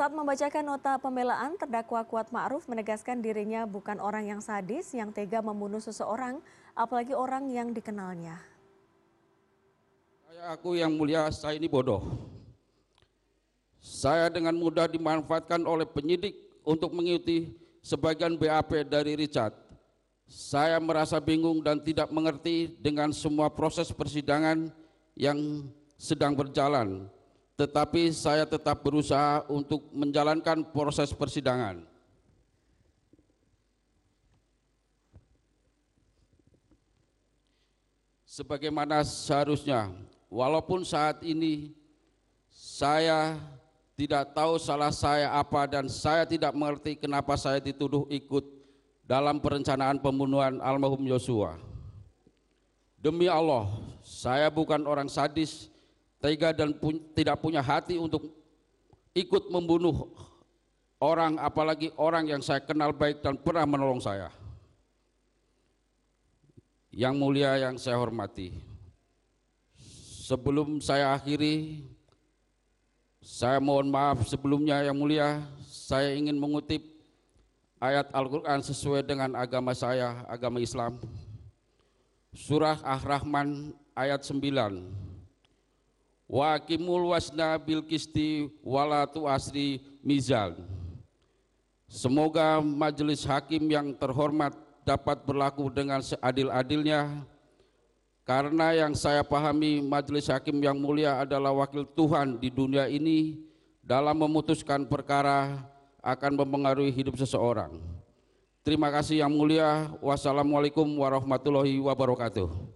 Saat membacakan nota pembelaan, terdakwa Kuat Ma'ruf menegaskan dirinya bukan orang yang sadis yang tega membunuh seseorang, apalagi orang yang dikenalnya. Saya aku yang mulia, saya ini bodoh. Saya dengan mudah dimanfaatkan oleh penyidik untuk mengikuti sebagian BAP dari Richard. Saya merasa bingung dan tidak mengerti dengan semua proses persidangan yang sedang berjalan, tetapi saya tetap berusaha untuk menjalankan proses persidangan. Sebagaimana seharusnya, walaupun saat ini saya tidak tahu salah saya apa dan saya tidak mengerti kenapa saya dituduh ikut dalam perencanaan pembunuhan almarhum Yosua. Demi Allah, saya bukan orang sadis, tega dan pu tidak punya hati untuk ikut membunuh orang apalagi orang yang saya kenal baik dan pernah menolong saya. Yang mulia yang saya hormati. Sebelum saya akhiri, saya mohon maaf sebelumnya yang mulia, saya ingin mengutip ayat Al-Quran sesuai dengan agama saya, agama Islam. Surah Ar-Rahman ayat 9. Wa kimul wasna bil kisti walatu asri mizal. Semoga majelis hakim yang terhormat dapat berlaku dengan seadil-adilnya karena yang saya pahami majelis hakim yang mulia adalah wakil Tuhan di dunia ini dalam memutuskan perkara akan mempengaruhi hidup seseorang. Terima kasih yang mulia. Wassalamualaikum warahmatullahi wabarakatuh.